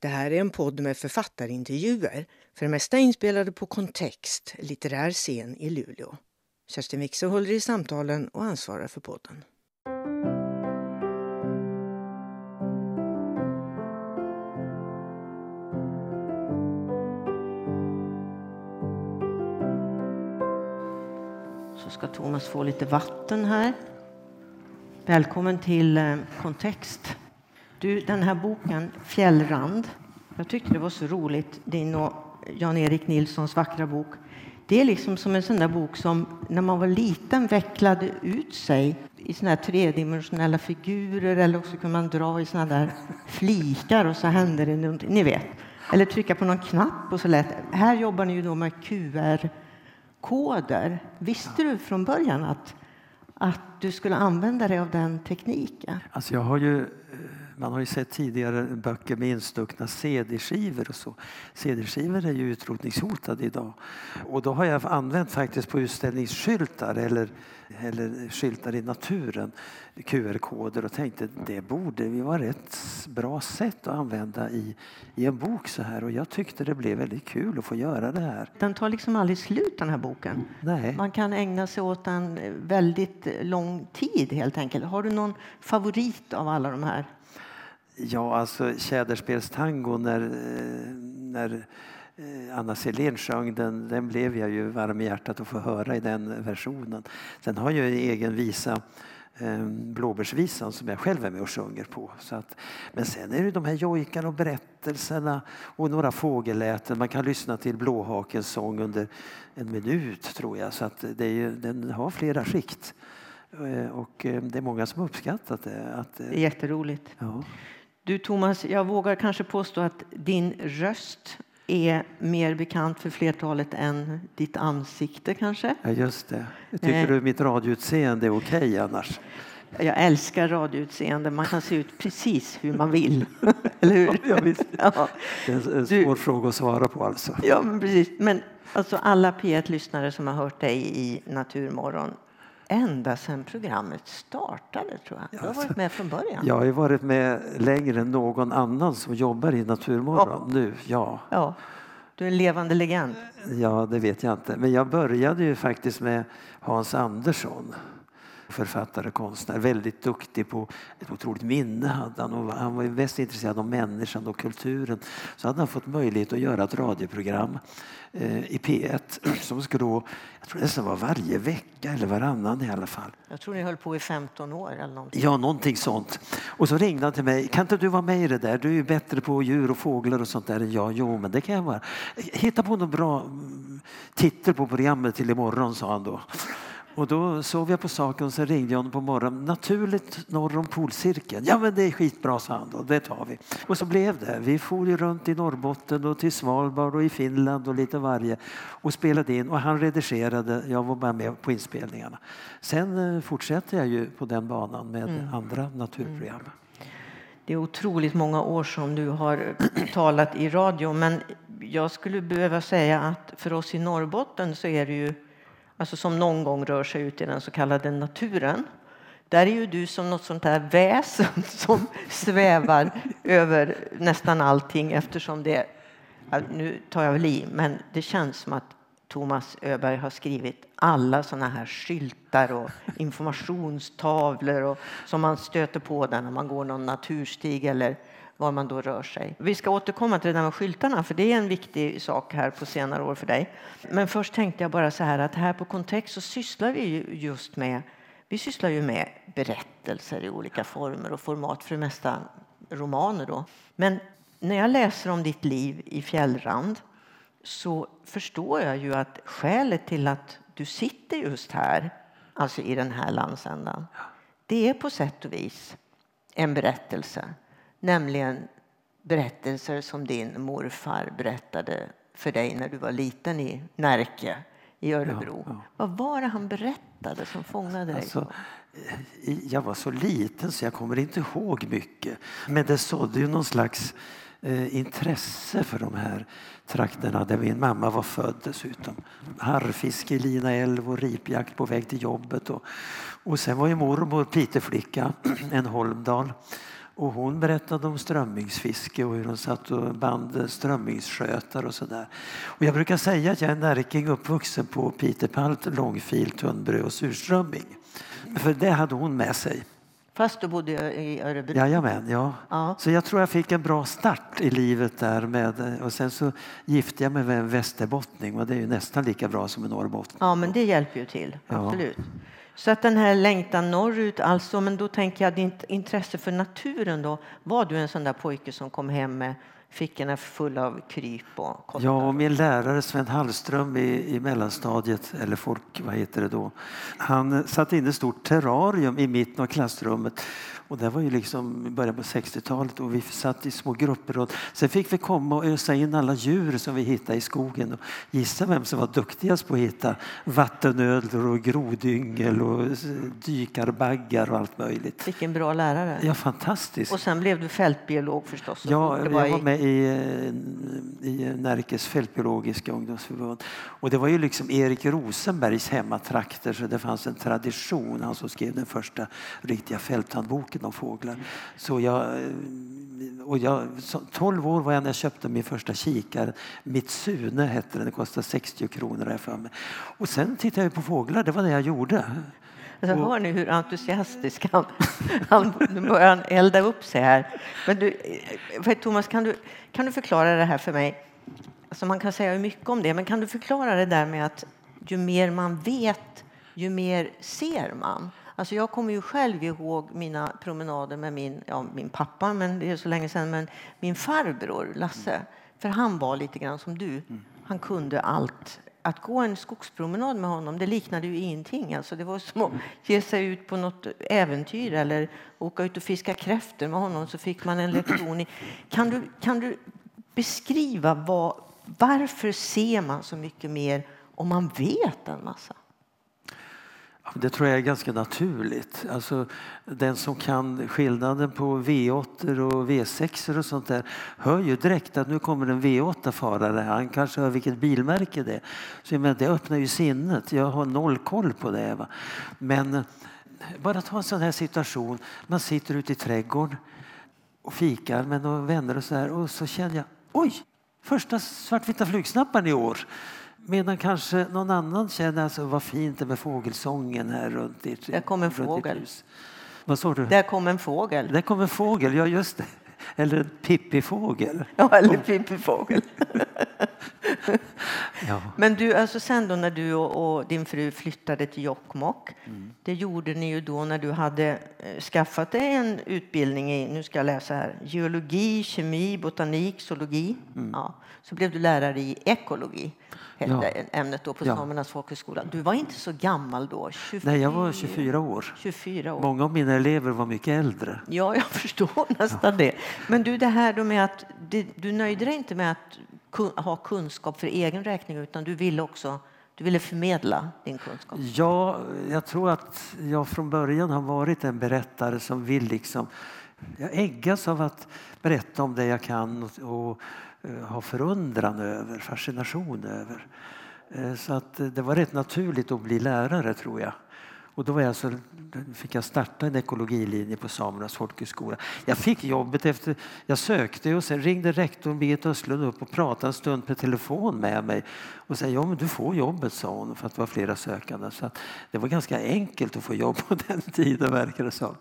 Det här är en podd med författarintervjuer, för det mesta inspelade på Kontext, litterär scen i Luleå. Kerstin Wikse håller i samtalen och ansvarar för podden. Så ska Thomas få lite vatten här. Välkommen till eh, Kontext. Du, den här boken, Fjällrand, jag tyckte det var så roligt, din och Jan-Erik Nilssons vackra bok. Det är liksom som en sån där bok som när man var liten vecklade ut sig i såna här tredimensionella figurer eller också kunde man dra i såna där flikar och så hände det någonting. Ni vet. Eller trycka på någon knapp och så lät Här jobbar ni ju då med QR-koder. Visste du från början att, att du skulle använda dig av den tekniken? Alltså jag har ju eh, man har ju sett tidigare böcker med instuckna CD-skivor och så. CD-skivor är ju utrotningshotade idag. Och då har jag använt faktiskt på utställningsskyltar eller, eller skyltar i naturen QR-koder och tänkte det borde ju vara ett bra sätt att använda i, i en bok så här och jag tyckte det blev väldigt kul att få göra det här. Den tar liksom aldrig slut den här boken. Nej. Man kan ägna sig åt den väldigt lång tid helt enkelt. Har du någon favorit av alla de här? Ja, alltså Tjäderspelstango när, när eh, Anna Selén sjöng den, den blev jag ju varm i hjärtat att få höra i den versionen. Sen har jag en egen visa eh, Blåbärsvisan som jag själv är med och sjunger på. Så att, men sen är det de här jojkarna och berättelserna och några fågelläten. Man kan lyssna till Blåhakens sång under en minut tror jag. Så att det är ju, den har flera skikt. Eh, och det är många som uppskattat det. Att, det är jätteroligt. Ja. Du Thomas, jag vågar kanske påstå att din röst är mer bekant för flertalet än ditt ansikte kanske? Ja, just det. Tycker eh. du mitt radioutseende är okej okay, annars? Jag älskar radioutseende. Man kan se ut precis hur man vill. Eller hur? Ja. Ja. Det är en svår du, fråga att svara på alltså. Ja, men precis. Men alltså alla P1-lyssnare som har hört dig i Naturmorgon ända sedan programmet startade, tror jag. Du har varit med från början. Jag har varit med längre än någon annan som jobbar i Naturmorgon ja. nu. Ja. ja. Du är en levande legend. Ja, det vet jag inte. Men jag började ju faktiskt med Hans Andersson författare, konstnär, väldigt duktig på ett otroligt minne hade han och han var ju mest intresserad av människan och kulturen. Så hade han fått möjlighet att göra ett radioprogram eh, i P1 som skulle då, jag tror nästan var varje vecka eller varannan i alla fall. Jag tror ni höll på i 15 år eller någonting. Ja, någonting sånt. Och så ringde han till mig, kan inte du vara med i det där? Du är ju bättre på djur och fåglar och sånt där än jag. Jo, men det kan jag vara. Hitta på någon bra mm, titel på programmet till imorgon, sa han då. Och då sov jag på saken och så ringde jag honom på morgonen. Naturligt norr om polcirkeln. Ja men det är skitbra sa han då, det tar vi. Och så blev det. Vi for ju runt i Norrbotten och till Svalbard och i Finland och lite varje och spelade in och han redigerade. Jag var bara med på inspelningarna. Sen eh, fortsätter jag ju på den banan med mm. andra naturprogram. Mm. Det är otroligt många år som du har talat i radio men jag skulle behöva säga att för oss i Norrbotten så är det ju alltså som någon gång rör sig ut i den så kallade naturen. Där är ju du som något sånt där väsen som svävar över nästan allting eftersom det, nu tar jag väl i, men det känns som att Thomas Öberg har skrivit alla såna här skyltar och informationstavlor och, som man stöter på där när man går någon naturstig eller var man då rör sig. Vi ska återkomma till det där med skyltarna för det är en viktig sak här på senare år för dig. Men först tänkte jag bara så här att här på Kontext så sysslar vi ju just med vi sysslar ju med berättelser i olika former och format, för det mesta romaner. Då. Men när jag läser om ditt liv i Fjällrand så förstår jag ju att skälet till att du sitter just här, alltså i den här landsändan, det är på sätt och vis en berättelse Nämligen berättelser som din morfar berättade för dig när du var liten i Närke i Örebro. Ja, ja. Vad var det han berättade som fångade dig? Alltså, jag var så liten så jag kommer inte ihåg mycket. Men det sådde ju någon slags eh, intresse för de här trakterna där min mamma var född dessutom. Harrfiske i Lina älv och ripjakt på väg till jobbet. Och, och sen var ju mormor piteflicka, en Holmdal. Och hon berättade om strömmingsfiske och hur hon satt och band strömmingsskötar och sådär. Och jag brukar säga att jag är närking uppvuxen på Piteparlt, långfil, tunnbröd och surströmming. För det hade hon med sig. Fast du bodde i Örebro? Jajamän, ja. ja. Så jag tror jag fick en bra start i livet där. Med, och sen så gifte jag mig med en västerbottning och det är ju nästan lika bra som en norrbottning. Ja, men det hjälper ju till. Absolut. Ja. Så att den här längtan norrut, alltså, men då tänker jag ditt intresse för naturen då. Var du en sån där pojke som kom hem med fickorna fulla av kryp och kottar? Ja, och min lärare Sven Hallström i, i mellanstadiet, eller folk, vad heter det då? Han satte in ett stort terrarium i mitten av klassrummet och det var ju liksom i början på 60-talet och vi satt i små grupper. Och sen fick vi komma och ösa in alla djur som vi hittade i skogen och gissa vem som var duktigast på att hitta vattenödlor och grodyngel och dykarbaggar och allt möjligt. Vilken bra lärare. Ja, fantastiskt. Och sen blev du fältbiolog förstås. Ja, jag var med i, i Närkes fältbiologiska ungdomsförbund. Och det var ju liksom Erik Rosenbergs hemmatrakter så det fanns en tradition. Han som skrev den första riktiga fälthandboken boken om fåglar. Så jag, eh, och jag, 12 år var jag när jag köpte min första kikare. Mitsune hette den, det kostade 60 kronor för mig. Och sen tittade jag på fåglar, det var det jag gjorde. Alltså, hör ni hur entusiastisk han, han Nu börjar han elda upp sig här. Men du, eh, Thomas, kan du, kan du förklara det här för mig? Alltså man kan säga mycket om det, men kan du förklara det där med att ju mer man vet, ju mer ser man? Alltså jag kommer ju själv ihåg mina promenader med min, ja, min pappa, men det är så länge sedan, men min farbror Lasse. För han var lite grann som du. Han kunde allt. Att gå en skogspromenad med honom det liknade ju ingenting. Alltså det var som att ge sig ut på något äventyr eller åka ut och fiska kräftor med honom så fick man en lektion. I. Kan, du, kan du beskriva vad, varför ser man så mycket mer om man vet en massa? Det tror jag är ganska naturligt. Alltså, den som kan skillnaden på V8 och V6 och sånt där hör ju direkt att nu kommer en V8-farare. Han kanske hör vilket bilmärke det är. Så men, det öppnar ju sinnet. Jag har noll koll på det. Va? Men bara ta en sån här situation. Man sitter ute i trädgården och fikar med några vänner och så här och så känner jag oj, första svartvita flugsnapparen i år. Medan kanske någon annan känner alltså, vad fint det med fågelsången här runt i Där kom en fågel. Vad sa du? Där kom en fågel. Där kom en fågel, ja just det. Eller en pippifågel. Ja, eller pippifågel. ja. Men du, alltså sen då när du och, och din fru flyttade till Jokkmokk, mm. det gjorde ni ju då när du hade eh, skaffat dig en utbildning i, nu ska jag läsa här, geologi, kemi, botanik, zoologi. Mm. Ja. Så blev du lärare i ekologi hette ja. ämnet då på ja. Samernas folkhögskola. Du var inte så gammal då? 24... Nej, jag var 24 år. 24 år. Många av mina elever var mycket äldre. Ja, jag förstår nästan det. Men du, det här då med att du nöjde dig inte med att ha kunskap för egen räkning utan du ville också du ville förmedla din kunskap? Ja, jag tror att jag från början har varit en berättare som vill liksom... Jag äggas av att berätta om det jag kan och, och eh, ha förundran över, fascination över. Eh, så att eh, det var rätt naturligt att bli lärare tror jag. Och då var jag så, fick jag starta en ekologilinje på Samernas folkhögskola. Jag fick jobbet efter, jag sökte och sen ringde rektorn Birgit Östlund upp och pratade en stund per telefon med mig och sa ja men du får jobbet sa hon för att det var flera sökande. Så det var ganska enkelt att få jobb på den tiden verkar det som.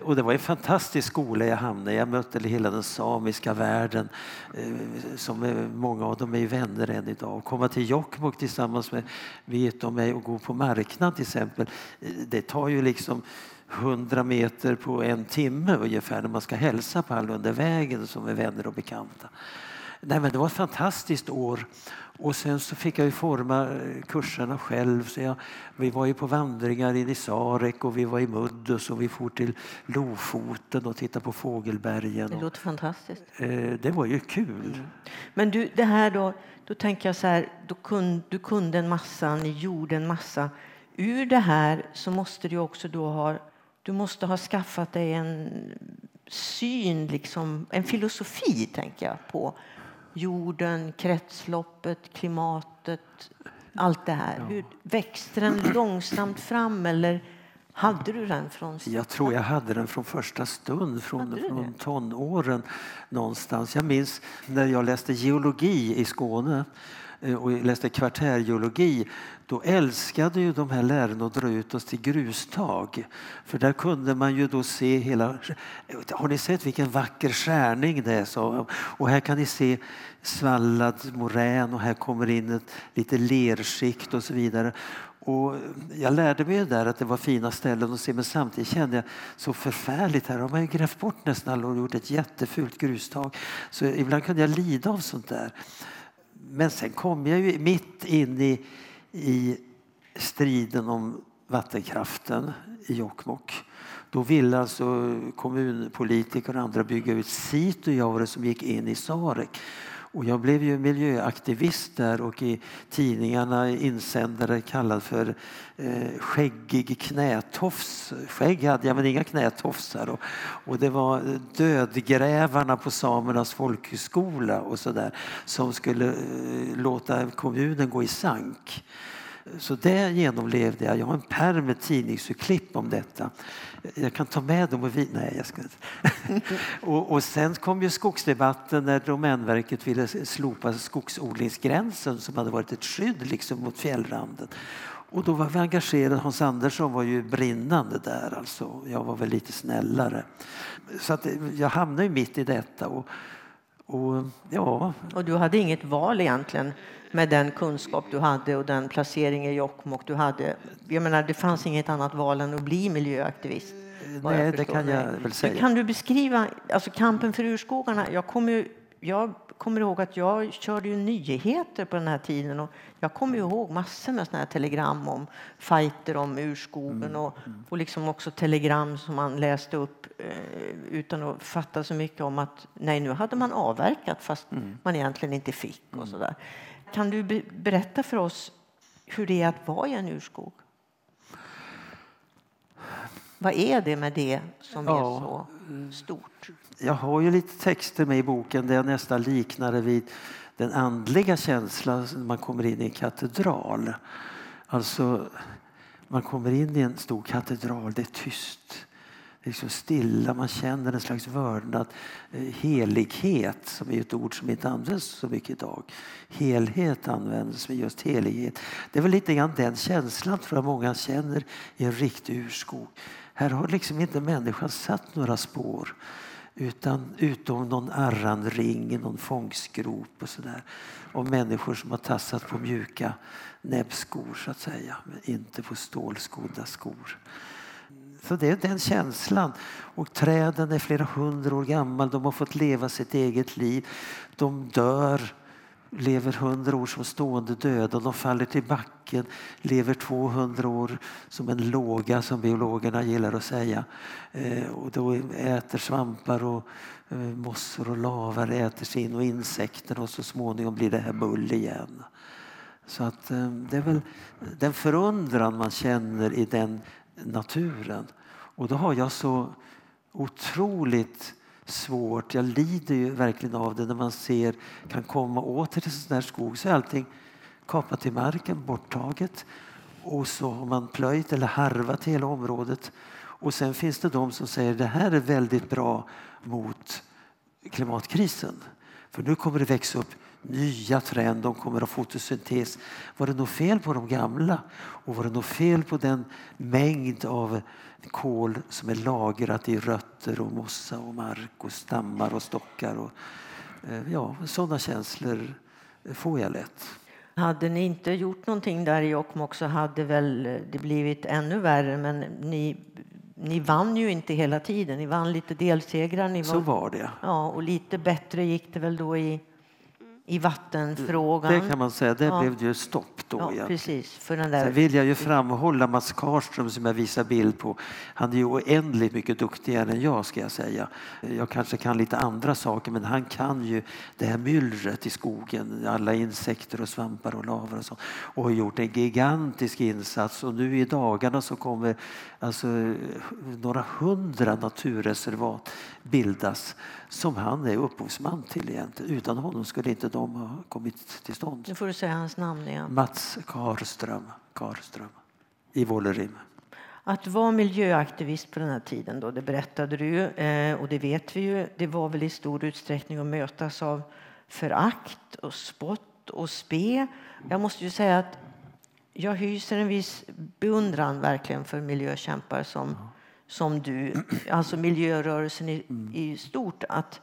Och det var en fantastisk skola jag hamnade i. Jag mötte hela den samiska världen eh, som många av dem är vänner än idag. Komma till Jokkmokk tillsammans med Birgit och mig och gå på marknad till exempel det tar ju liksom 100 meter på en timme ungefär när man ska hälsa på alla under vägen som är vänner och bekanta. Nej, men det var ett fantastiskt år. Och sen så fick jag ju forma eh, kurserna själv. Så jag, vi var ju på vandringar in i Sarek och vi var i Muddus och vi for till Lofoten och tittade på fågelbergen. Det låter fantastiskt. Eh, det var ju kul. Mm. Men du, det här då, då tänker jag så här, då kun, du kunde en massa, ni gjorde en massa ur det här så måste du också då ha, du måste ha skaffat dig en syn, liksom, en filosofi tänker jag, på jorden, kretsloppet, klimatet, allt det här. Hur, växte den långsamt fram eller Hade du den från Jag tror jag hade den från första stund, från, från tonåren någonstans. Jag minns när jag läste geologi i Skåne Eh, och läste kvartärgeologi då älskade ju de här lärarna att dra ut oss till grustag. För där kunde man ju då se hela... Eh, har ni sett vilken vacker skärning det är? Så, och här kan ni se svallad morän och här kommer in ett lite lerskikt och så vidare. Och jag lärde mig där att det var fina ställen att se men samtidigt kände jag så förfärligt här har man ju grävt bort nästan alla och gjort ett jättefult grustag. Så ibland kunde jag lida av sånt där. Men sen kom jag ju mitt in i, i striden om vattenkraften i Jokkmokk. Då ville alltså kommunpolitiker och andra bygga ut Sitojaure som gick in i Sarek. Och jag blev ju miljöaktivist där och i tidningarna insändare kallad för eh, skäggig knätofs. Skägg hade jag men inga knätofsar. Och, och det var dödgrävarna på Samernas folkhögskola och så där, som skulle eh, låta kommunen gå i sank. Så det genomlevde jag. Jag har en pärm med tidningsurklipp om detta. Jag kan ta med dem och vi... Nej, jag ska inte. och, och sen kom ju skogsdebatten när Domänverket ville slopa skogsodlingsgränsen som hade varit ett skydd liksom mot fjällranden. Och då var vi engagerade. Hans Andersson var ju brinnande där. Alltså. Jag var väl lite snällare. Så att eh, jag hamnade ju mitt i detta. Och, och, ja. och du hade inget val egentligen med den kunskap du hade och den placering i Jokkmokk du hade. Jag menar, det fanns inget annat val än att bli miljöaktivist. Nej, det kan jag väl säga. Kan du beskriva alltså kampen för urskogarna? Jag kommer, jag kommer ihåg att jag körde ju nyheter på den här tiden och jag kommer ihåg massor med såna här telegram om fighter om urskogen mm. och, och liksom också telegram som man läste upp eh, utan att fatta så mycket om att nej, nu hade man avverkat fast mm. man egentligen inte fick och mm. så där. Kan du berätta för oss hur det är att vara i en urskog? Vad är det med det som ja. är så stort? Jag har ju lite texter med i boken där jag nästan liknar det vid den andliga känslan när man kommer in i en katedral. Alltså, man kommer in i en stor katedral, det är tyst liksom stilla, man känner en slags vördnad. Eh, helighet, som är ett ord som inte används så mycket idag. Helhet används, men just helighet. Det är väl lite grann den känslan tror jag många känner i en riktig urskog. Här har liksom inte människan satt några spår. Utan utom någon arranring i någon fångstgrop och sådär. Och människor som har tassat på mjuka näbbskor så att säga. Men inte på stålskodda skor. Så det är den känslan. Och träden är flera hundra år gamla. De har fått leva sitt eget liv. De dör, lever hundra år som stående döda. De faller till backen, lever 200 år som en låga som biologerna gillar att säga. Eh, och då äter svampar och eh, mossor och lavar äter sig in och insekter och så småningom blir det här bull igen. Så att eh, det är väl den förundran man känner i den naturen. Och då har jag så otroligt svårt, jag lider ju verkligen av det när man ser, kan komma åter till sån här skog så är allting kapat i marken, borttaget. Och så har man plöjt eller harvat hela området. Och sen finns det de som säger det här är väldigt bra mot klimatkrisen. För nu kommer det växa upp nya träd, de kommer att fotosyntes. Var det något fel på de gamla? Och var det något fel på den mängd av kol som är lagrat i rötter och mossa och mark och stammar och stockar? Och, eh, ja, sådana känslor får jag lätt. Hade ni inte gjort någonting där i Jokkmokk så hade väl det blivit ännu värre. Men ni, ni vann ju inte hela tiden. Ni vann lite delsegrar. Ni var, så var det. Ja, och lite bättre gick det väl då i i vattenfrågan. Det kan man säga, det ja. blev det ju stopp då. Ja, precis, för den där... Sen vill jag ju framhålla Mats Karlström som jag visar bild på. Han är ju oändligt mycket duktigare än jag ska jag säga. Jag kanske kan lite andra saker men han kan ju det här myllret i skogen. Alla insekter och svampar och lavar och så. Och har gjort en gigantisk insats och nu i dagarna så kommer alltså några hundra naturreservat bildas som han är upphovsman till egentligen. Utan honom skulle inte de ha kommit till stånd. Nu får du säga hans namn igen. Mats Karström, Karström i Vålerim. Att vara miljöaktivist på den här tiden, då, det berättade du eh, och det vet vi ju, det var väl i stor utsträckning att mötas av förakt och spott och spe. Jag måste ju säga att jag hyser en viss beundran verkligen för miljökämpar som, som du, alltså miljörörelsen i, i stort. Att,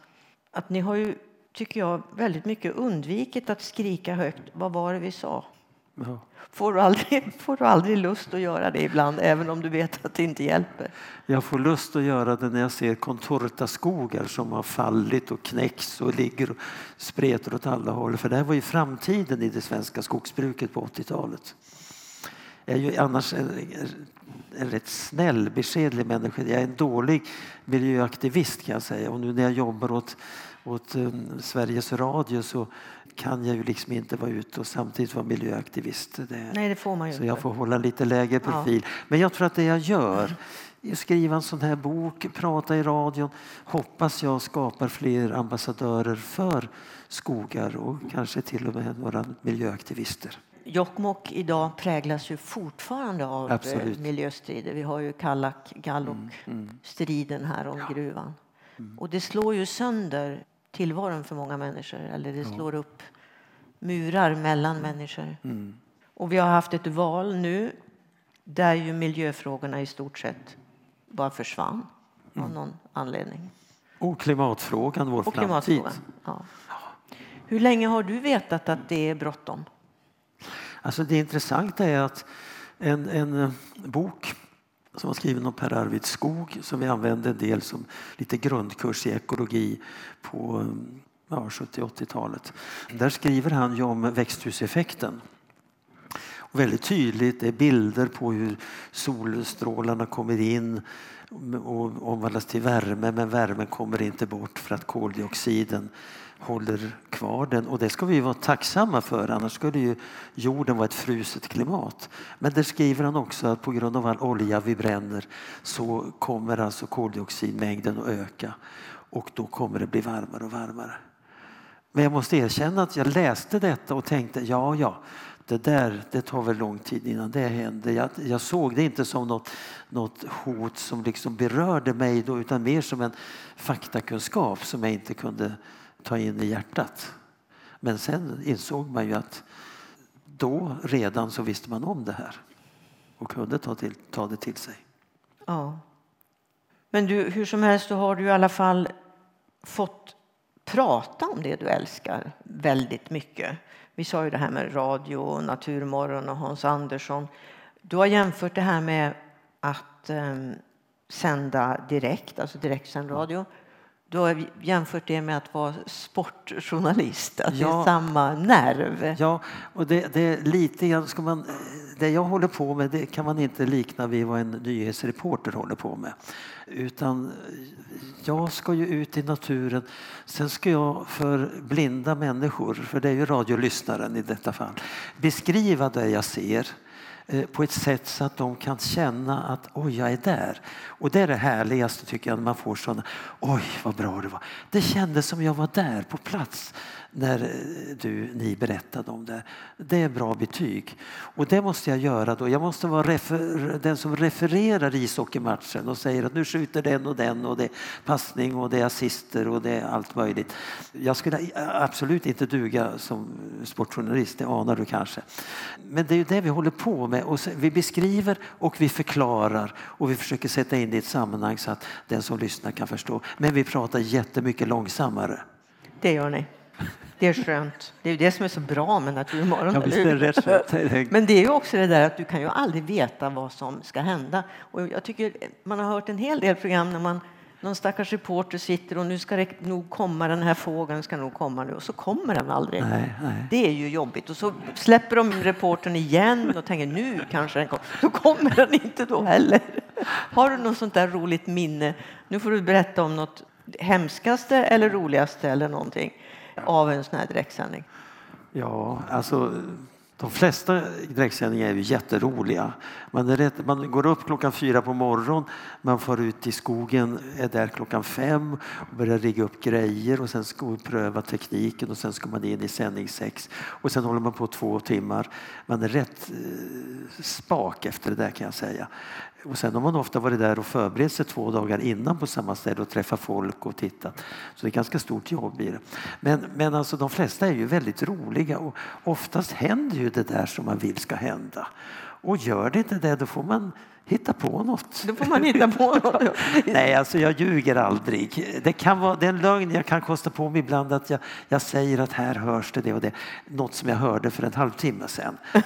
att ni har ju, tycker jag, väldigt mycket undvikit att skrika högt. Vad var det vi sa? Ja. Får, du aldrig, får du aldrig lust att göra det ibland, även om du vet att det inte hjälper? Jag får lust att göra det när jag ser contortaskogar som har fallit och knäcks och ligger och spretar åt alla håll. För det här var ju framtiden i det svenska skogsbruket på 80-talet. Jag är ju annars en, en rätt snäll, beskedlig människa. Jag är en dålig miljöaktivist kan jag säga. Och nu när jag jobbar åt, åt um, Sveriges Radio så kan jag ju liksom inte vara ute och samtidigt vara miljöaktivist. Det, Nej, det får man ju Så jag får hålla lite lägre profil. Ja. Men jag tror att det jag gör skriva en sån här bok, prata i radion. Hoppas jag skapar fler ambassadörer för skogar och kanske till och med några miljöaktivister. Jokkmokk idag präglas ju fortfarande av eh, Absolut. miljöstrider. Vi har ju Kallak, Gallok-striden mm, mm. här om ja. gruvan. Mm. Och det slår ju sönder tillvaron för många människor. Eller det slår upp murar mellan människor. Och vi har haft ett val nu där ju miljöfrågorna i stort sett bara försvann av någon anledning. Och klimatfrågan, vår och framtid. Ja. Hur länge har du vetat att det är bråttom? Alltså det intressanta är att en, en eh, bok som var skriven av Per Arvid Skog som vi använde en del som lite grundkurs i ekologi på eh, ja, 70-80-talet. Där skriver han ju om växthuseffekten. Och väldigt tydligt, det är bilder på hur solstrålarna kommer in och omvandlas till värme men värmen kommer inte bort för att koldioxiden håller kvar den och det ska vi vara tacksamma för annars skulle ju jorden vara ett fruset klimat. Men där skriver han också att på grund av all olja vi bränner så kommer alltså koldioxidmängden att öka och då kommer det bli varmare och varmare. Men jag måste erkänna att jag läste detta och tänkte ja, ja, det där det tar väl lång tid innan det händer. Jag, jag såg det inte som något, något hot som liksom berörde mig då, utan mer som en faktakunskap som jag inte kunde ta in i hjärtat. Men sen insåg man ju att då redan så visste man om det här och kunde ta, till, ta det till sig. Ja. Men du, hur som helst så har du i alla fall fått prata om det du älskar väldigt mycket. Vi sa ju det här med radio, Naturmorgon och Hans Andersson. Du har jämfört det här med att eh, sända direkt, alltså direktsänd radio du har jämfört det med att vara sportjournalist, att ja, det är samma nerv. Ja, och det, det är lite grann, ska man, det jag håller på med det kan man inte likna vid vad en nyhetsreporter håller på med. Utan jag ska ju ut i naturen. Sen ska jag för blinda människor, för det är ju radiolyssnaren i detta fall, beskriva det jag ser Eh, på ett sätt så att de kan känna att oj, jag är där. Och det är det härligaste tycker jag när man får sådana, oj vad bra det var. Det kändes som jag var där på plats när eh, du, ni berättade om det. Det är bra betyg. Och det måste jag göra då. Jag måste vara refer, den som refererar ishockeymatchen och säger att nu skjuter den och den och det är passning och det är assister och det är allt möjligt. Jag skulle absolut inte duga som sportjournalist, det anar du kanske. Men det är ju det vi håller på med. Och vi beskriver och vi förklarar och vi försöker sätta in det i ett sammanhang så att den som lyssnar kan förstå. Men vi pratar jättemycket långsammare. Det gör ni. Det är skönt. Det är det som är så bra med Naturmorgon. Ja, Men det är ju också det där att du kan ju aldrig veta vad som ska hända. Och jag tycker man har hört en hel del program när man någon stackars reporter sitter och nu ska det nog komma den här fågeln ska nog komma nu och så kommer den aldrig. Nej, nej. Det är ju jobbigt och så släpper de reportern igen och tänker nu kanske den kommer. Då kommer den inte då heller. Har du något sånt där roligt minne? Nu får du berätta om något hemskaste eller roligaste eller någonting av en sån här direktsändning? Ja, alltså De flesta direktsändningar är ju jätteroliga. Man, är rätt, man går upp klockan fyra på morgonen, man får ut i skogen, är där klockan fem och börjar rigga upp grejer och sen ska man pröva tekniken och sen ska man in i sändning sex och sen håller man på två timmar. Man är rätt eh, spak efter det där kan jag säga. Och sen har man ofta varit där och förberett sig två dagar innan på samma ställe och träffat folk och tittat. Så det är ganska stort jobb i det. Men, men alltså de flesta är ju väldigt roliga och oftast händer ju det där som man vill ska hända. Och gör det inte det då får man hitta på något. Då får man hitta på något. Nej, alltså jag ljuger aldrig. Det, kan vara, det är en lögn jag kan kosta på mig ibland att jag, jag säger att här hörs det det och det. Något som jag hörde för en halvtimme sedan.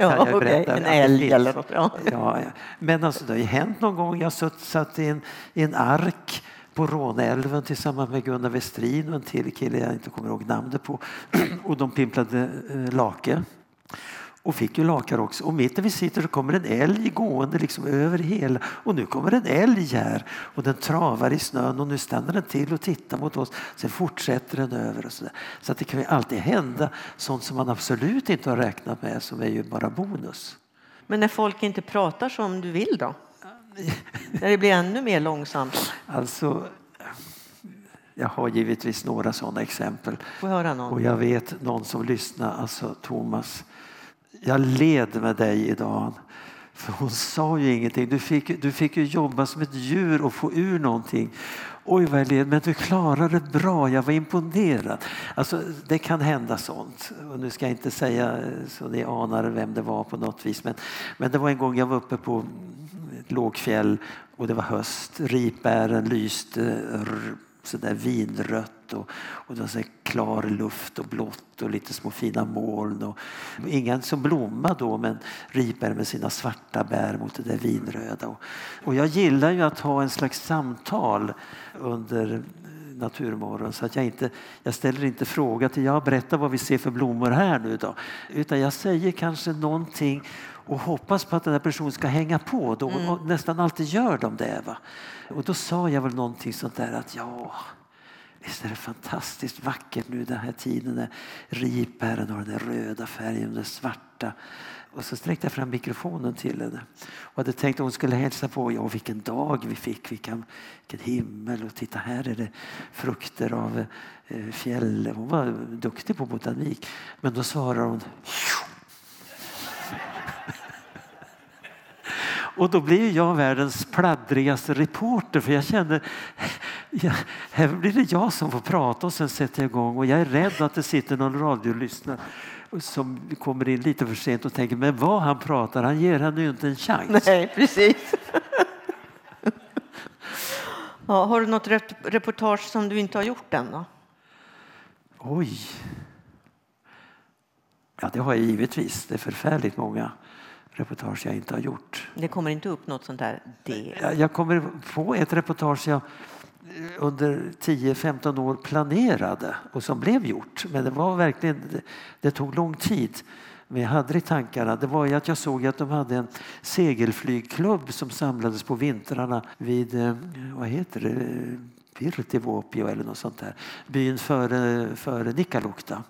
ja, okay. En älg eller något. Ja. Ja, men alltså, det har ju hänt någon gång. Jag satt i en, i en ark på Råneälven tillsammans med Gunnar Westrin och en till kille jag inte kommer ihåg namnet på. och de pimplade eh, lake och fick ju lakar också. Och mitt när vi sitter så kommer en älg gående liksom över hela och nu kommer en älg här och den travar i snön och nu stannar den till och tittar mot oss. Sen fortsätter den över och så där. Så att det kan ju alltid hända sånt som man absolut inte har räknat med som är ju bara bonus. Men när folk inte pratar som du vill då? när det blir ännu mer långsamt? Alltså, jag har givetvis några sådana exempel. Får höra någon? Och jag vet någon som lyssnar, alltså Thomas jag led med dig idag. För hon sa ju ingenting. Du fick, du fick ju jobba som ett djur och få ur någonting. Oj vad jag led, men du klarade det bra. Jag var imponerad. Alltså, det kan hända sånt. Och nu ska jag inte säga eh, så ni anar vem det var på något vis. Men, men det var en gång jag var uppe på ett lågfjäll och det var höst. Ripbären lyste sådär vinrött och, och det var så klar luft och blått och lite små fina moln. Och, ingen som blommade då men ripbär med sina svarta bär mot det där vinröda. Och, och jag gillar ju att ha en slags samtal under naturmorgon så att jag inte, jag ställer inte fråga till jag berättar vad vi ser för blommor här nu då. Utan jag säger kanske någonting och hoppas på att den här personen ska hänga på. Då. Mm. Och nästan alltid gör de det. Va? Och då sa jag väl någonting sånt där att ja, visst är det fantastiskt vackert nu den här tiden när ripbären har den röda färgen och den svarta. Och så sträckte jag fram mikrofonen till henne och hade tänkt att hon skulle hälsa på. Ja, vilken dag vi fick, vilken, vilken himmel och titta här är det frukter av eh, fjäll. Hon var duktig på botanik. Men då svarar hon Och då blir jag världens pladdrigaste reporter för jag känner ja, här blir det jag som får prata och sen sätter jag igång och jag är rädd att det sitter någon radiolyssnare som kommer in lite för sent och tänker men vad han pratar, han ger henne ju inte en chans. Nej, precis. ja, har du något reportage som du inte har gjort än? Då? Oj. Ja, det har jag givetvis. Det är förfärligt många reportage jag inte har gjort. Det kommer inte upp något sånt där? Det. Jag kommer på ett reportage jag under 10-15 år planerade och som blev gjort. Men det var verkligen, det tog lång tid. Men jag hade i tankarna. Det var ju att jag såg att de hade en segelflygklubb som samlades på vintrarna vid, eh, vad heter det, Pirtivuopio eller något sånt där. Byn före, före Nikkaluokta.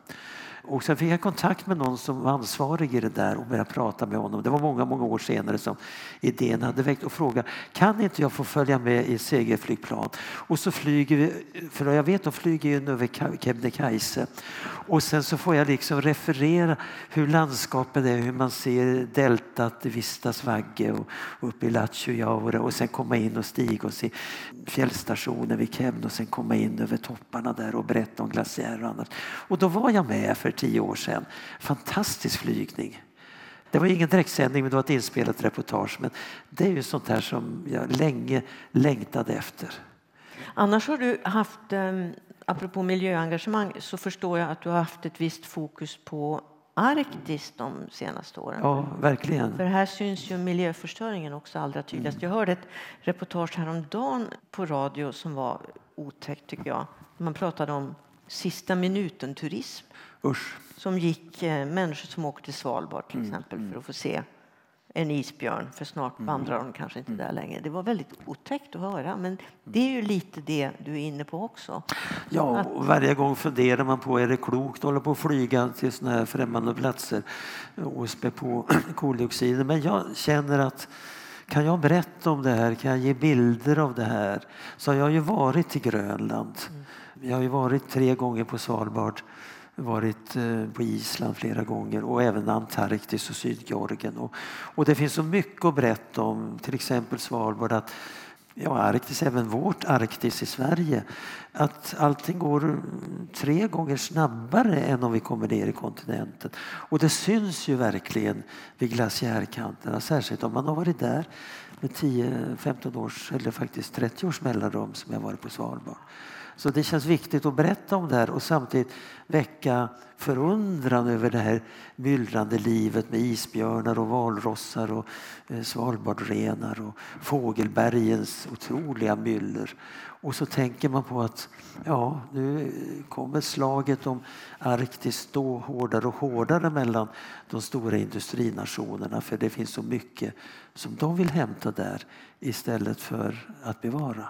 Och sen fick jag kontakt med någon som var ansvarig i det där och började prata med honom. Det var många, många år senare som idén hade väckt och frågade kan inte jag få följa med i segelflygplan? Och så flyger vi, för jag vet de flyger ju över Kebnekaise och sen så får jag liksom referera hur landskapet är, hur man ser deltat i Vistasvagge och uppe i Lattjojaure och sen komma in och stiga och se fjällstationen vid Kebne och sen komma in över topparna där och berätta om glaciärer och annat. Och då var jag med för tio år sedan. Fantastisk flygning. Det var ingen direktsändning men det var ett inspelat reportage. Men det är ju sånt här som jag länge längtade efter. Annars har du haft, ehm, apropå miljöengagemang, så förstår jag att du har haft ett visst fokus på Arktis de senaste åren. Ja, verkligen. För här syns ju miljöförstöringen också allra tydligast. Mm. Jag hörde ett reportage häromdagen på radio som var otäckt tycker jag. Man pratade om sista minuten-turism. Usch. Som gick eh, människor som åkte till Svalbard till mm, exempel mm. för att få se en isbjörn, för snart Mm. vandrar de kanske inte där längre. Det var väldigt otäckt att höra, men det är ju lite det du är inne på också. Ja, och varje gång funderar man på är det klokt att hålla på och flyga till såna här främmande platser och spä på koldioxiden. Men jag känner att kan jag berätta om det här, kan jag ge bilder av det här? Så har jag ju varit i Grönland. Jag har ju varit tre gånger på Svalbard, varit eh, på Island flera gånger och även Antarktis och Sydgeorgien. Och, och det finns så mycket att berätta om, till exempel Svalbard, att ja, Arktis, även vårt Arktis i Sverige, att allting går tre gånger snabbare än om vi kommer ner i kontinenten. Och det syns ju verkligen vid glaciärkanterna, särskilt om man har varit där med 10-15 års eller faktiskt 30 års mellanrum som jag varit på Svalbard. Så det känns viktigt att berätta om det här och samtidigt väcka förundran över det här myllrande livet med isbjörnar och valrossar och eh, svalbardrenar och fågelbergens otroliga myller. Och så tänker man på att ja, nu kommer slaget om Arktis stå hårdare och hårdare mellan de stora industrinationerna för det finns så mycket som de vill hämta där istället för att bevara.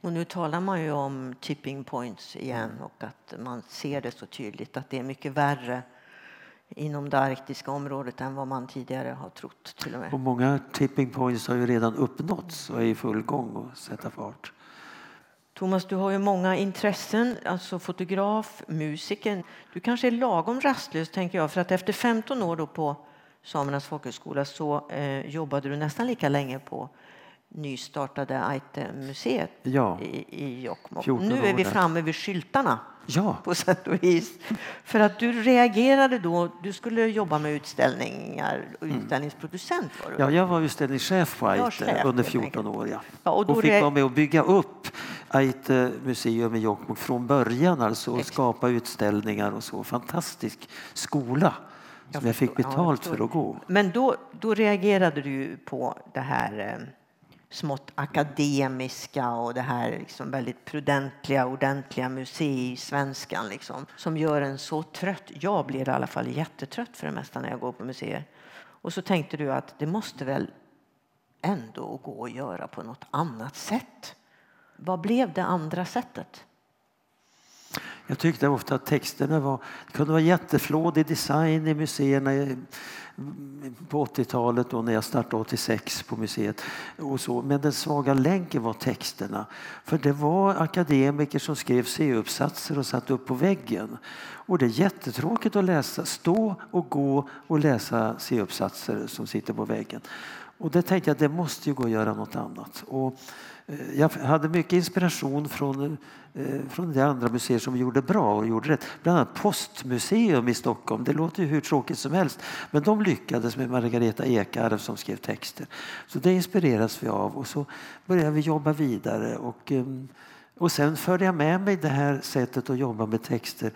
Och nu talar man ju om tipping points igen och att man ser det så tydligt att det är mycket värre inom det arktiska området än vad man tidigare har trott till och med. Och många tipping points har ju redan uppnåtts och är i full gång att sätta fart. Thomas, du har ju många intressen, alltså fotograf, musiker. Du kanske är lagom rastlös, tänker jag, för att efter 15 år då på Samernas folkhögskola så eh, jobbade du nästan lika länge på nystartade Aite-museet Ja. i, i Jokkmokk. 14 Nu är vi framme vid skyltarna Ja, på sätt och vis. För att du reagerade då, du skulle jobba med utställningar och utställningsproducent var du? ja jag var utställningschef på Ja, Aite under helt 14 enkelt. år. Ja. Ja, och och, fick re- vara med och bygga upp Aite museum i Jokkmokk från början alltså och Exakt. skapa utställningar och så. Fantastisk skola som jag fick. Ja, betalt förstår. för att gå. Men då, då reagerade du på det här eh, smått akademiska och det här liksom väldigt prudentliga, ordentliga museisvenskan liksom, som gör en så trött. Jag blir i alla fall jättetrött för det mesta när jag går på museer. Och så tänkte du att det måste väl ändå gå att göra på något annat sätt. Vad blev det andra sättet? Jag tyckte ofta att texterna var, det kunde vara jätteflådig design i museerna på 80-talet och när jag startade 86 på museet. Och så. Men den svaga länken var texterna. För det var akademiker som skrev C-uppsatser och satte upp på väggen. Och det är jättetråkigt att läsa, stå och gå och läsa C-uppsatser som sitter på väggen. Och det tänkte jag att det måste ju gå att göra något annat. Och Eh, jag hade mycket inspiration från, eh, från de andra museer som gjorde bra och gjorde rätt. Bland annat Postmuseum i Stockholm. Det låter ju hur tråkigt som helst. Men de lyckades med Margareta Ekarv som skrev texter. Så det inspireras vi av och så började vi jobba vidare. Och, ehm, och sen förde jag med mig det här sättet att jobba med texter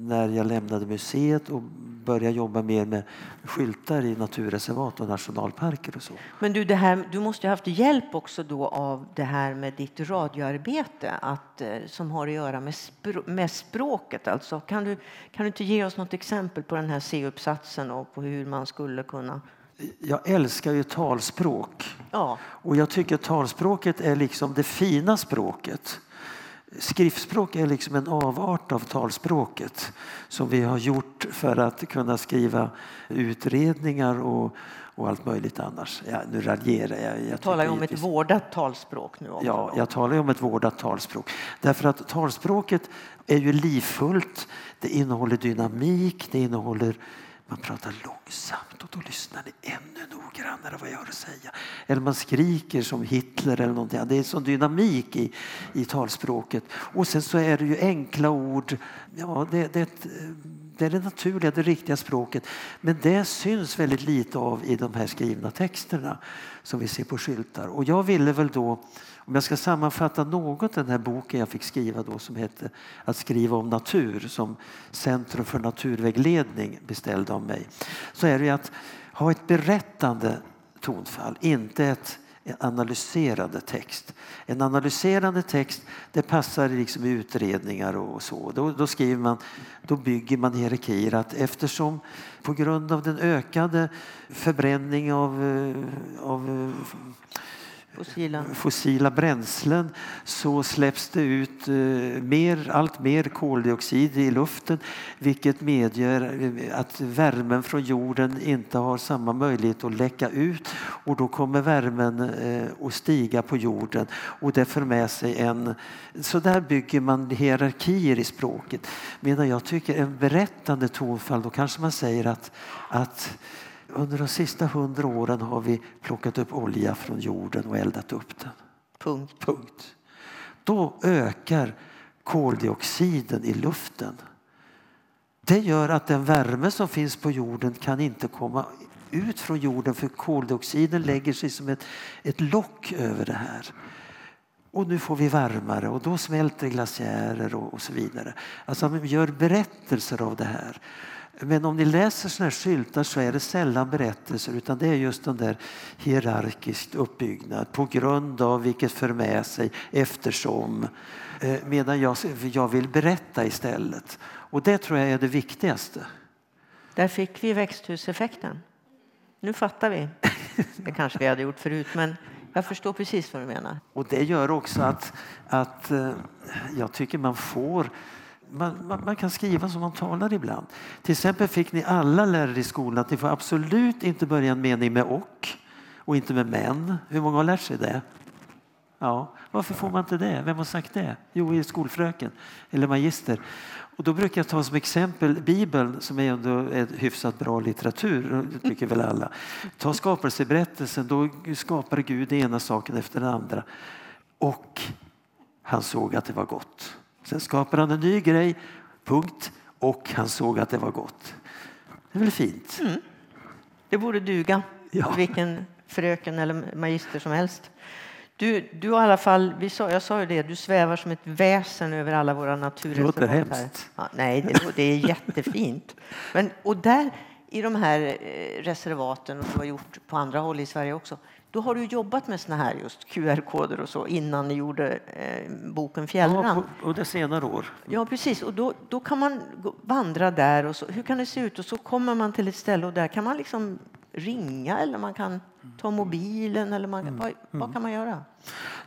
när jag lämnade museet och började jobba mer med skyltar i naturreservat och nationalparker och så. Men du, det här, du måste ha haft hjälp också då av det här med ditt radioarbete att, eh, som har att göra med, spr med språket. Alltså, kan, du, kan du inte ge oss något exempel på den här C-uppsatsen och på hur man skulle kunna... Jag älskar ju talspråk Ja, och jag tycker talspråket är liksom det fina språket. Skriftspråk är liksom en avart av talspråket som vi har gjort för att kunna skriva utredningar och, och allt möjligt annars. Ja, nu raljerar jag. jag talar ju om ett vårdat talspråk nu också. Ja, jag talar ju om ett vårdat talspråk. Därför att talspråket är ju livfullt, det innehåller dynamik, det innehåller man pratar långsamt och då lyssnar ni ännu noggrannare vad jag har att säga. Eller man skriker som Hitler eller någonting. Det är sån dynamik i, i talspråket. Och sen så är det ju enkla ord. Ja, det, det, är det är det naturliga, det riktiga språket. Men det syns väldigt lite av i de här skrivna texterna som vi ser på skyltar. Och jag ville väl då om jag ska sammanfatta något den här boken jag fick skriva då som hette Att skriva om natur som Centrum för naturvägledning beställde av mig. Så är det att ha ett berättande tonfall, inte ett, en analyserande text. En analyserande text det passar liksom i utredningar och så. Då, då, skriver man, då bygger man hierarkier att eftersom på grund av den ökade förbränning av, eh, av eh, fossila. fossila bränslen så släpps det ut eh, mer, allt mer koldioxid i luften vilket medger eh, att värmen från jorden inte har samma möjlighet att läcka ut och då kommer värmen eh, att stiga på jorden och det för med sig en... Så där bygger man hierarkier i språket. Medan jag tycker en berättande tonfall, då kanske man säger att, att under de sista hundra åren har vi plockat upp olja från jorden och eldat upp den. Punkt. Punkt. Då ökar koldioxiden i luften. Det gör att den värme som finns på jorden kan inte komma ut från jorden för koldioxiden lägger sig som ett, ett lock över det här. Och nu får vi varmare och då smälter glaciärer och, och så vidare. Alltså man gör berättelser av det här. Men om ni läser såna här skyltar så är det sällan berättelser utan det är just den där hierarkiskt uppbyggnad på grund av vilket för med sig eftersom. Eh, medan jag, jag vill berätta istället. Och det tror jag är det viktigaste. Där fick vi växthuseffekten. Nu fattar vi. Det kanske vi hade gjort förut men jag förstår precis vad du menar. Och det gör också att, att eh, jag tycker man får man, man, man, kan skriva som man talar ibland. Till exempel fick ni alla lärare i skolan att ni får absolut inte börja en mening med och och inte med men. Hur många har lärt sig det? Ja, varför får man inte det? Vem har sagt det? Jo, skolfröken eller magister. Och då brukar jag ta som exempel Bibeln som är ändå är hyfsat bra litteratur, det tycker väl alla. Ta skapelseberättelsen, då skapade Gud den ena saken efter den andra. Och han såg att det var gott. Sen skapade han en ny grej, punkt, och han såg att det var gott. Det är väl fint? Mm. Det borde duga ja. vilken fröken eller magister som helst. Du, du i alla fall, vi sa, jag sa ju det, du svävar som ett väsen över alla våra naturreservat. Det låter hemskt. Ja, nej, det, det, är jättefint. Men, och där i de här eh, reservaten, och du har gjort på andra håll i Sverige också, då har du jobbat med såna här just QR-koder och så innan ni gjorde eh, boken Fjällran. Ja, under senare år. Ja, precis. Och då, då kan man vandra där och så, hur kan det se ut? Och så kommer man till ett ställe och där kan man liksom ringa eller man kan ta mobilen eller man, mm. vad, vad, kan man göra?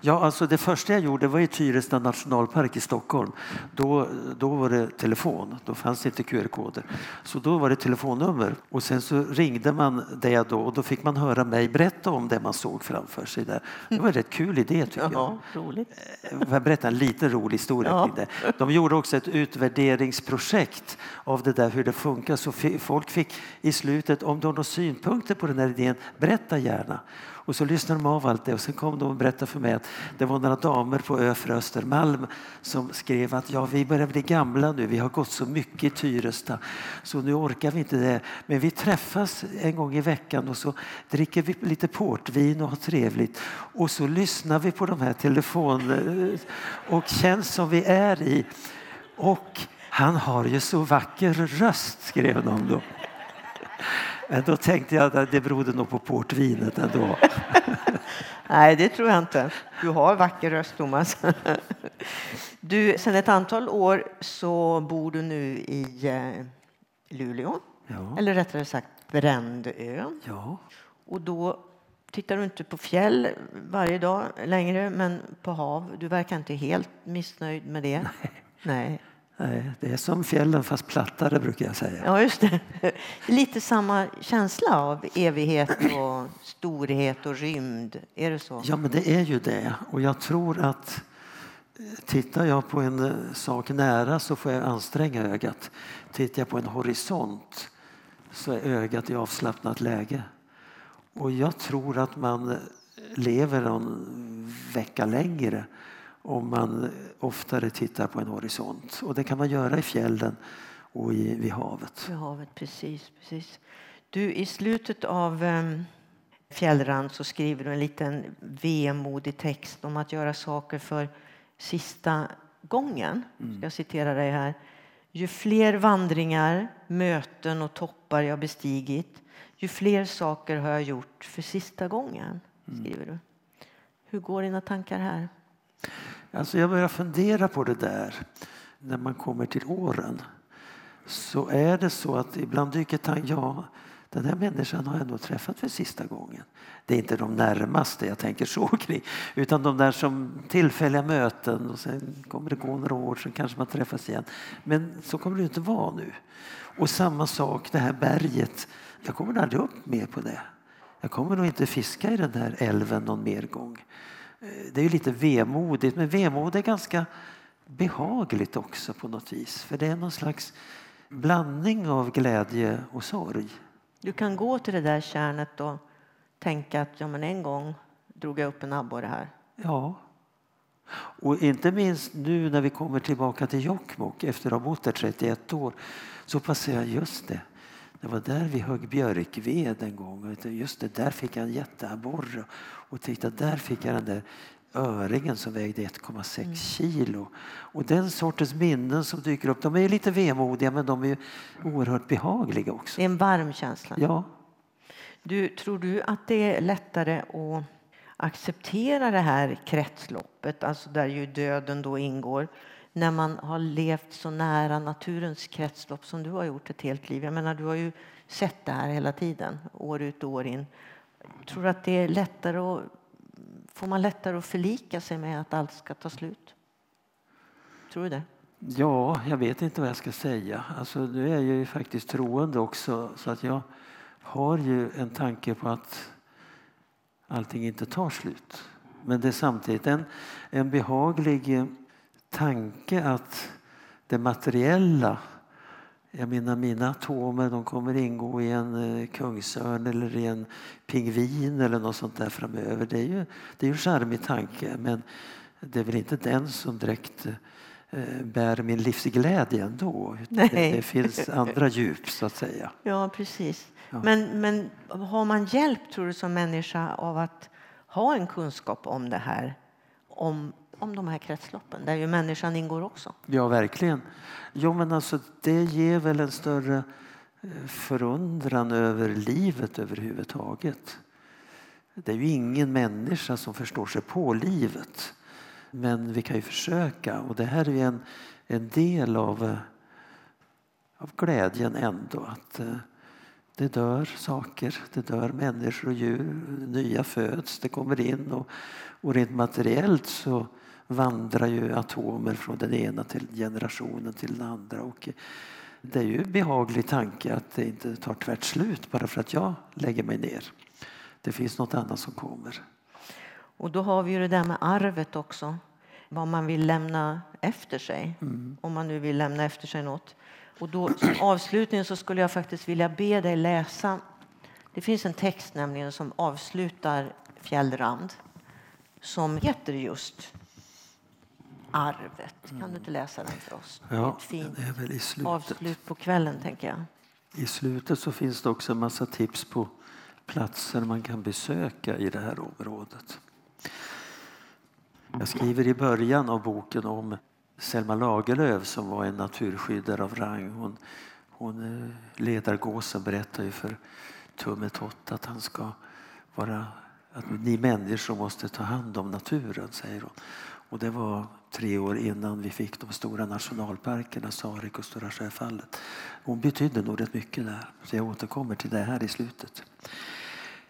Ja, alltså det första jag gjorde var i Tyresta nationalpark i Stockholm. Då, då var det telefon, då fanns det inte QR-koder. Så då var det telefonnummer och sen så ringde man det då och då fick man höra mig berätta om det man såg framför sig där. Det var en rätt kul idé tycker Jaha, jag. Roligt. Eh, jag berätta en liten rolig historia ja. kring det? De gjorde också ett utvärderingsprojekt av det där hur det funkar så folk fick i slutet, om de har några synpunkter på den här idén, berätta gärna. Och så lyssnade de av allt det och sen kom de och berättade för mig att det var några damer på Öfre Östermalm som skrev att ja, vi börjar bli gamla nu, vi har gått så mycket i Tyresta så nu orkar vi inte det. Men vi träffas en gång i veckan och så dricker vi lite portvin och har trevligt och så lyssnar vi på de här telefonerna och känns som vi är i. Och han har ju så vacker röst, skrev de då. Men då tänkte jag att det berodde nog på portvinet ändå. Nej, det tror jag inte. Du har vacker röst, Thomas. Du, sedan ett antal år så bor du nu i eh, Luleå. Ja. Eller rättare sagt Brändön. Ja. Och då tittar du inte på fjäll varje dag längre, men på hav. Du verkar inte helt missnöjd med det. Nej. Nej. Nej, det är som fjällen fast plattare brukar jag säga. Ja, just det. Lite samma känsla av evighet och storhet och rymd. Är det så? Ja, men det är ju det. Och jag tror att eh, tittar jag på en eh, sak nära så får jag anstränga ögat. Tittar jag på en horisont så är ögat i avslappnat läge. Och jag tror att man lever någon vecka längre om man oftare tittar på en horisont. Och det kan man göra i fjällen och i, vid havet. Vid havet, precis. precis. Du, I slutet av um, Fjällrand så skriver du en liten vemodig text om att göra saker för sista gången. Mm. Jag citerar dig här. Ju fler vandringar, möten och toppar jag bestigit ju fler saker har jag gjort för sista gången. Mm. skriver du. Hur går dina tankar här? Alltså jag börjar fundera på det där när man kommer till åren. Så är det så att ibland dyker tanken, ja den här människan har jag nog träffat för sista gången. Det är inte de närmaste jag tänker så kring, utan de där som tillfälliga möten och sen kommer det gå några år, så kanske man träffas igen. Men så kommer det inte vara nu. Och samma sak, det här berget. Jag kommer aldrig upp mer på det. Jag kommer nog inte fiska i den här älven någon mer gång. Det är ju lite vemodigt, men vemod är ganska behagligt också på något vis. För det är någon slags blandning av glädje och sorg. Du kan gå till det där kärnet och tänka att ja, men en gång drog jag upp en abborre här. Ja. Och inte minst nu när vi kommer tillbaka till Jokkmokk efter att ha bott där 31 år så passerar jag just det. Det var där vi högg björkved en gång. Just det, där fick jag en jätteabborre. Och titta, där fick jag den där öringen som vägde 1,6 mm. kilo. Och den sortens minnen som dyker upp, de är lite vemodiga men de är oerhört behagliga också. Det är en varm känsla. Ja. Du, tror du att det är lättare att acceptera det här kretsloppet, alltså där ju döden då ingår, när man har levt så nära naturens kretslopp som du har gjort ett helt liv? Jag menar, du har ju sett det här hela tiden, år ut och år in. Tror du att det är lättare att Får man lättare att förlika sig med att allt ska ta slut? Tror du det? Ja, jag vet inte vad jag ska säga. Alltså, nu är jag ju faktiskt troende också så att jag har ju en tanke på att allting inte tar slut. Men det är samtidigt en, en behaglig tanke att det materiella jag menar mina atomer de kommer ingå i en eh, kungsörn eller i en pingvin eller något sånt där framöver. Det är ju det är ju en charmig tanke men det är väl inte den som direkt eh, bär min livsglädje ändå. Det, det, finns andra djup så att säga. Ja precis. Ja. Men, men har man hjälp tror du som människa av att ha en kunskap om det här? Om om de här kretsloppen där ju människan ingår också. Ja, verkligen. Jo, men alltså, det ger väl en större eh, förundran över livet överhuvudtaget. Det är ju ingen människa som förstår sig på livet. Men vi kan ju försöka och det här är en, en del av, eh, av glädjen ändå. Att eh, det dör saker, det dör människor och djur, nya föds, det kommer in och, och rent materiellt så vandrar ju atomer från den ena till generationen till den andra. Och det är ju en behaglig tanke att det inte tar tvärt slut bara för att jag lägger mig ner. Det finns något annat som kommer. Och då har vi ju det där med arvet också. Vad man vill lämna efter sig. Mm. Om man nu vill lämna efter sig något. Och då, som avslutning så skulle jag faktiskt vilja be dig läsa. Det finns en text nämligen som avslutar Fjällrand som heter just arvet. Kan du inte läsa den för oss? Ja, fint det är väl i slutet. avslut på kvällen, tänker jag. I slutet så finns det också en massa tips på platser man kan besöka i det här området. Jag skriver i början av boken om Selma Lagerlöf som var en naturskyddare av rang. Hon, hon eh, ledargåsen berättar ju för Tummetott att han ska vara att ni människor måste ta hand om naturen, säger hon. Och det var tre år innan vi fick de stora nationalparkerna, Sarek och Stora Sjöfallet. Hon betydde nog rätt mycket där, så jag återkommer till det här i slutet.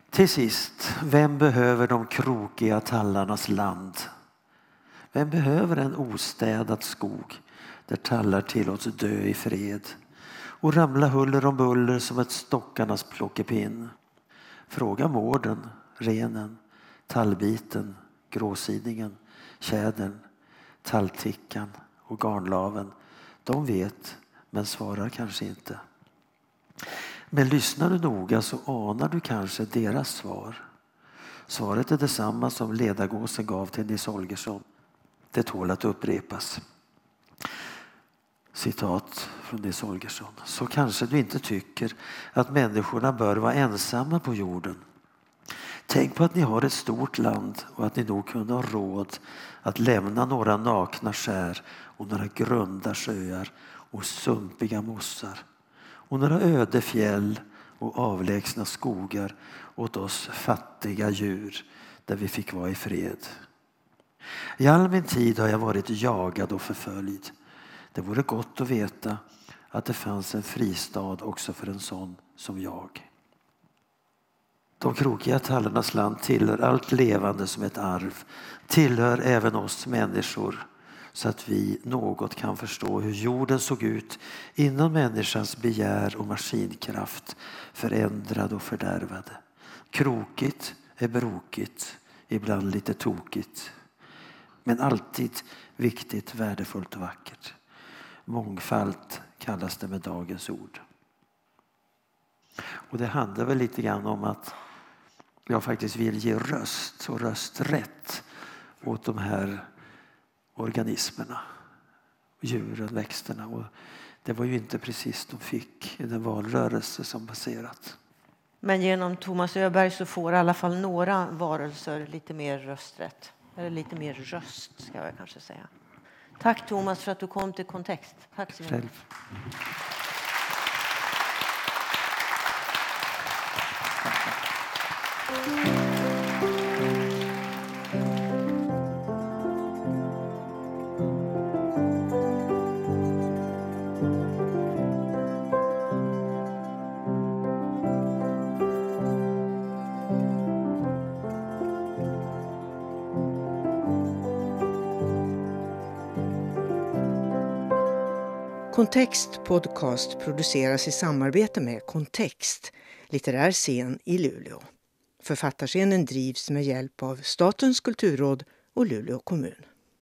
Till sist, vem behöver de krokiga tallarnas land? Vem behöver en ostädad skog där tallar tillåts dö i fred och ramla huller om buller som ett stockarnas plockepinn? Fråga mården, renen, tallbiten, gråsidingen, tjädern, talltickan och garnlaven. De vet, men svarar kanske inte. Men lyssnar du noga så anar du kanske deras svar. Svaret är detsamma som ledargåsen gav till Nils Holgersson. Det tål att upprepas. Citat från Nils Holgersson. Så kanske du inte tycker att människorna bör vara ensamma på jorden. Tänk på att ni har ett stort land och att ni nog kunde ha råd att lämna några nakna skär och några grunda sjöar och sumpiga mossar och några öde fjäll och avlägsna skogar åt oss fattiga djur där vi fick vara i fred. I all min tid har jag varit jagad och förföljd. Det vore gott att veta att det fanns en fristad också för en sån som jag. De krokiga tallarnas land tillhör allt levande som ett arv, tillhör även oss människor så att vi något kan förstå hur jorden såg ut innan människans begär och maskinkraft förändrade och fördärvade. Krokigt är brokigt, ibland lite tokigt. Men alltid viktigt, värdefullt och vackert. Mångfald kallas det med dagens ord. Och det handlar väl lite grann om att jag faktiskt vill ge röst och rösträtt åt de här organismerna, djuren, växterna. Och det var ju inte precis de fick i den valrörelse som passerat. Men genom Thomas Öberg så får i alla fall några varelser lite mer rösträtt. Eller lite mer röst, ska jag kanske säga. Tack Thomas för att du kom till Kontext. Tack så mycket. Kontext Podcast produceras i samarbete med Kontext, litterär scen i Luleå. Författarscenen drivs med hjälp av Statens kulturråd och Luleå kommun.